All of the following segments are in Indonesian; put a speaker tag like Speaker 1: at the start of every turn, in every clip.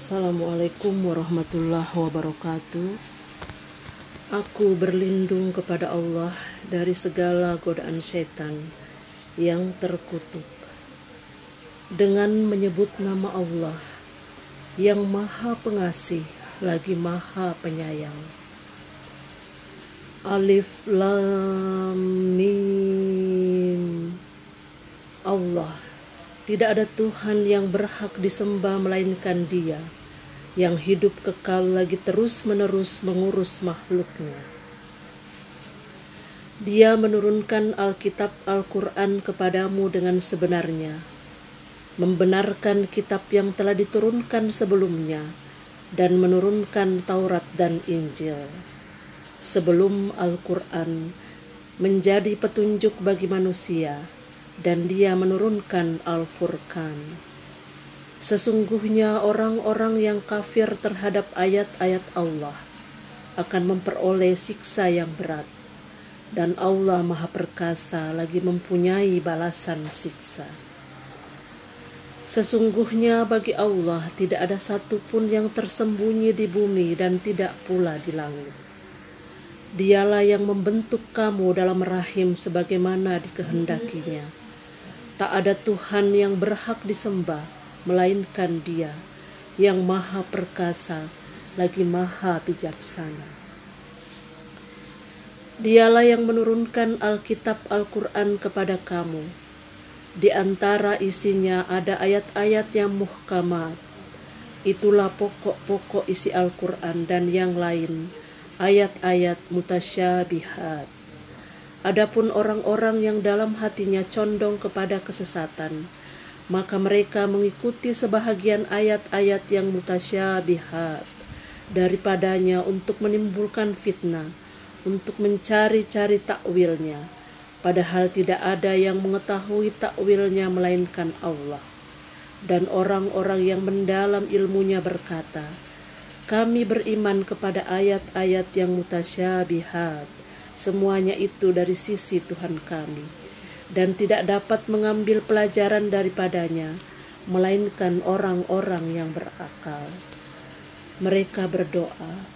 Speaker 1: Assalamualaikum warahmatullahi wabarakatuh. Aku berlindung kepada Allah dari segala godaan setan yang terkutuk. Dengan menyebut nama Allah yang Maha Pengasih lagi Maha Penyayang. Alif Lam Mim. Allah tidak ada Tuhan yang berhak disembah melainkan Dia yang hidup kekal lagi terus-menerus mengurus makhluknya. Dia menurunkan Alkitab Al-Quran kepadamu dengan sebenarnya, membenarkan kitab yang telah diturunkan sebelumnya, dan menurunkan Taurat dan Injil. Sebelum Al-Quran menjadi petunjuk bagi manusia, dan dia menurunkan Al-Furqan. Sesungguhnya orang-orang yang kafir terhadap ayat-ayat Allah akan memperoleh siksa yang berat dan Allah Maha Perkasa lagi mempunyai balasan siksa. Sesungguhnya bagi Allah tidak ada satupun yang tersembunyi di bumi dan tidak pula di langit. Dialah yang membentuk kamu dalam rahim sebagaimana dikehendakinya Tak ada Tuhan yang berhak disembah melainkan Dia yang Maha Perkasa lagi Maha Bijaksana. Dialah yang menurunkan Alkitab Al-Quran kepada kamu. Di antara isinya ada ayat-ayat yang muhkamat. Itulah pokok-pokok isi Al-Quran dan yang lain, ayat-ayat mutasyabihat Adapun orang-orang yang dalam hatinya condong kepada kesesatan, maka mereka mengikuti sebahagian ayat-ayat yang mutasyabihat daripadanya untuk menimbulkan fitnah, untuk mencari-cari takwilnya, padahal tidak ada yang mengetahui takwilnya melainkan Allah. Dan orang-orang yang mendalam ilmunya berkata, kami beriman kepada ayat-ayat yang mutasyabihat Semuanya itu dari sisi Tuhan kami, dan tidak dapat mengambil pelajaran daripadanya, melainkan orang-orang yang berakal. Mereka berdoa,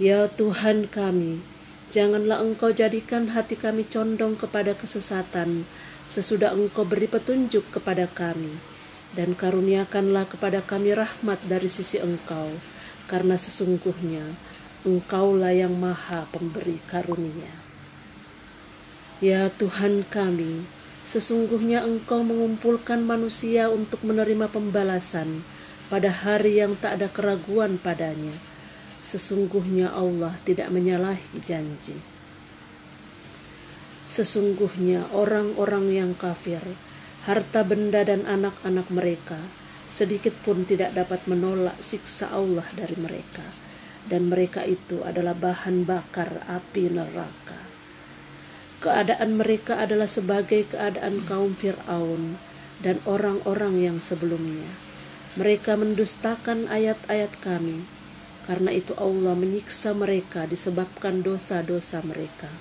Speaker 1: "Ya Tuhan kami, janganlah Engkau jadikan hati kami condong kepada kesesatan, sesudah Engkau beri petunjuk kepada kami, dan karuniakanlah kepada kami rahmat dari sisi Engkau, karena sesungguhnya Engkaulah yang Maha Pemberi Karunia." Ya Tuhan kami, sesungguhnya Engkau mengumpulkan manusia untuk menerima pembalasan pada hari yang tak ada keraguan padanya. Sesungguhnya Allah tidak menyalahi janji. Sesungguhnya orang-orang yang kafir, harta benda dan anak-anak mereka, sedikit pun tidak dapat menolak siksa Allah dari mereka. Dan mereka itu adalah bahan bakar api neraka. Keadaan mereka adalah sebagai keadaan kaum Fir'aun dan orang-orang yang sebelumnya. Mereka mendustakan ayat-ayat kami, karena itu Allah menyiksa mereka disebabkan dosa-dosa mereka,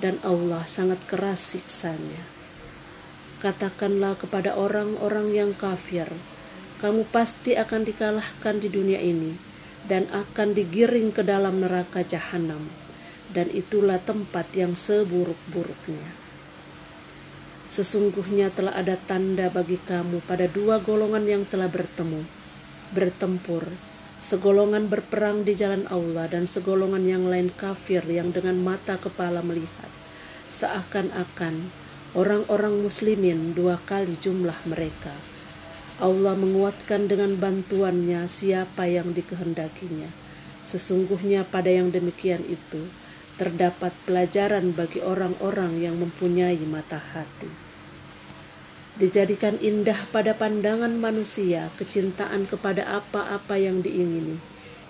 Speaker 1: dan Allah sangat keras siksanya. Katakanlah kepada orang-orang yang kafir, kamu pasti akan dikalahkan di dunia ini dan akan digiring ke dalam neraka jahanam dan itulah tempat yang seburuk-buruknya. Sesungguhnya telah ada tanda bagi kamu pada dua golongan yang telah bertemu, bertempur, segolongan berperang di jalan Allah dan segolongan yang lain kafir yang dengan mata kepala melihat, seakan-akan orang-orang muslimin dua kali jumlah mereka. Allah menguatkan dengan bantuannya siapa yang dikehendakinya. Sesungguhnya pada yang demikian itu, terdapat pelajaran bagi orang-orang yang mempunyai mata hati. Dijadikan indah pada pandangan manusia kecintaan kepada apa-apa yang diingini,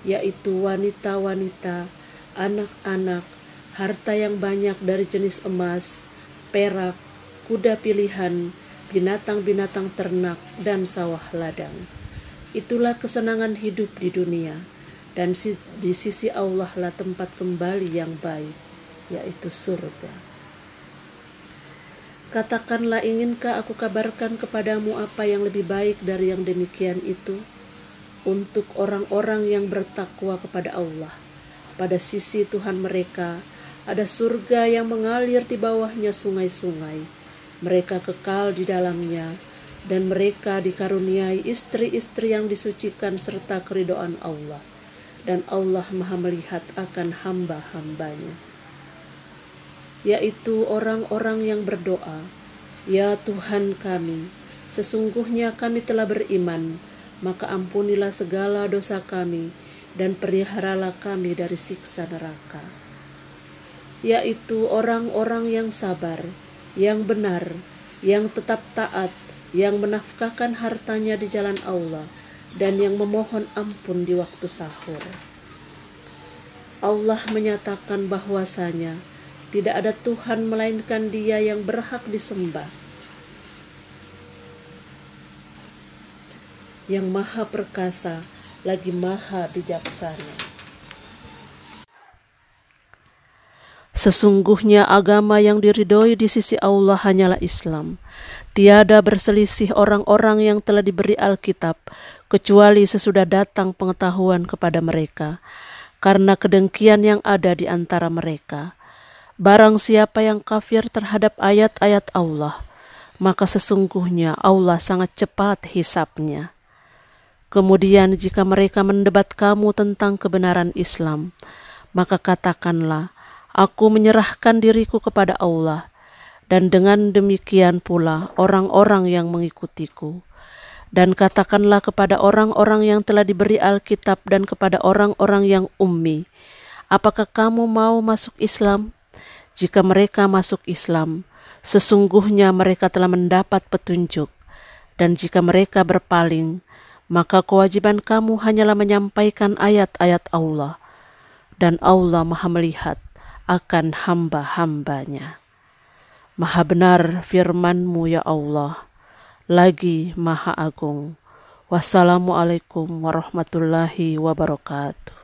Speaker 1: yaitu wanita-wanita, anak-anak, harta yang banyak dari jenis emas, perak, kuda pilihan, binatang-binatang ternak, dan sawah ladang. Itulah kesenangan hidup di dunia dan di sisi Allah lah tempat kembali yang baik, yaitu surga. Katakanlah, inkah aku kabarkan kepadamu apa yang lebih baik dari yang demikian itu? untuk orang-orang yang bertakwa kepada Allah. Pada sisi Tuhan mereka ada surga yang mengalir di bawahnya sungai-sungai. Mereka kekal di dalamnya dan mereka dikaruniai istri-istri yang disucikan serta keridoan Allah. Dan Allah maha melihat akan hamba-hambanya. Yaitu orang-orang yang berdoa, Ya Tuhan kami, sesungguhnya kami telah beriman, maka ampunilah segala dosa kami dan peliharalah kami dari siksa neraka. Yaitu orang-orang yang sabar, yang benar, yang tetap taat, yang menafkahkan hartanya di jalan Allah, dan yang memohon ampun di waktu sahur. Allah menyatakan bahwasanya tidak ada Tuhan melainkan Dia yang berhak disembah yang maha perkasa lagi maha bijaksana. Sesungguhnya agama yang diridhoi di sisi Allah hanyalah Islam. Tiada berselisih orang-orang yang telah diberi Alkitab, kecuali sesudah datang pengetahuan kepada mereka, karena kedengkian yang ada di antara mereka. Barang siapa yang kafir terhadap ayat-ayat Allah, maka sesungguhnya Allah sangat cepat hisapnya. Kemudian jika mereka mendebat kamu tentang kebenaran Islam, maka katakanlah, aku menyerahkan diriku kepada Allah, dan dengan demikian pula orang-orang yang mengikutiku. Dan katakanlah kepada orang-orang yang telah diberi Alkitab dan kepada orang-orang yang ummi, apakah kamu mau masuk Islam? Jika mereka masuk Islam, sesungguhnya mereka telah mendapat petunjuk, dan jika mereka berpaling, maka kewajiban kamu hanyalah menyampaikan ayat-ayat Allah, dan Allah maha melihat akan hamba-hambanya. Maha benar firmanmu ya Allah, lagi maha agung. Wassalamualaikum warahmatullahi wabarakatuh.